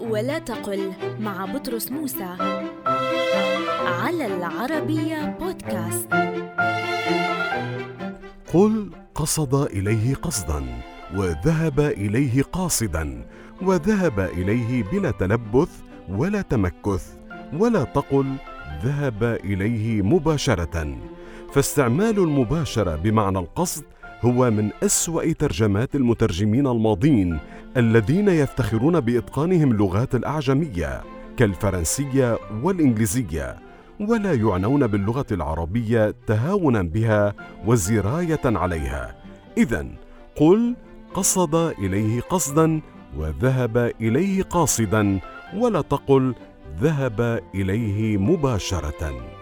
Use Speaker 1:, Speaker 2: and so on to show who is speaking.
Speaker 1: ولا تقل مع بطرس موسى على العربية بودكاست.
Speaker 2: قل قصد إليه قصدا وذهب إليه قاصدا وذهب إليه بلا تلبث ولا تمكث ولا تقل ذهب إليه مباشرة. فاستعمال المباشرة بمعنى القصد هو من أسوأ ترجمات المترجمين الماضين الذين يفتخرون بإتقانهم اللغات الأعجمية كالفرنسية والإنجليزية ولا يعنون باللغة العربية تهاونا بها وزراية عليها. اذا قل قصد إليه قصدا وذهب إليه قاصدا ولا تقل ذهب إليه مباشره.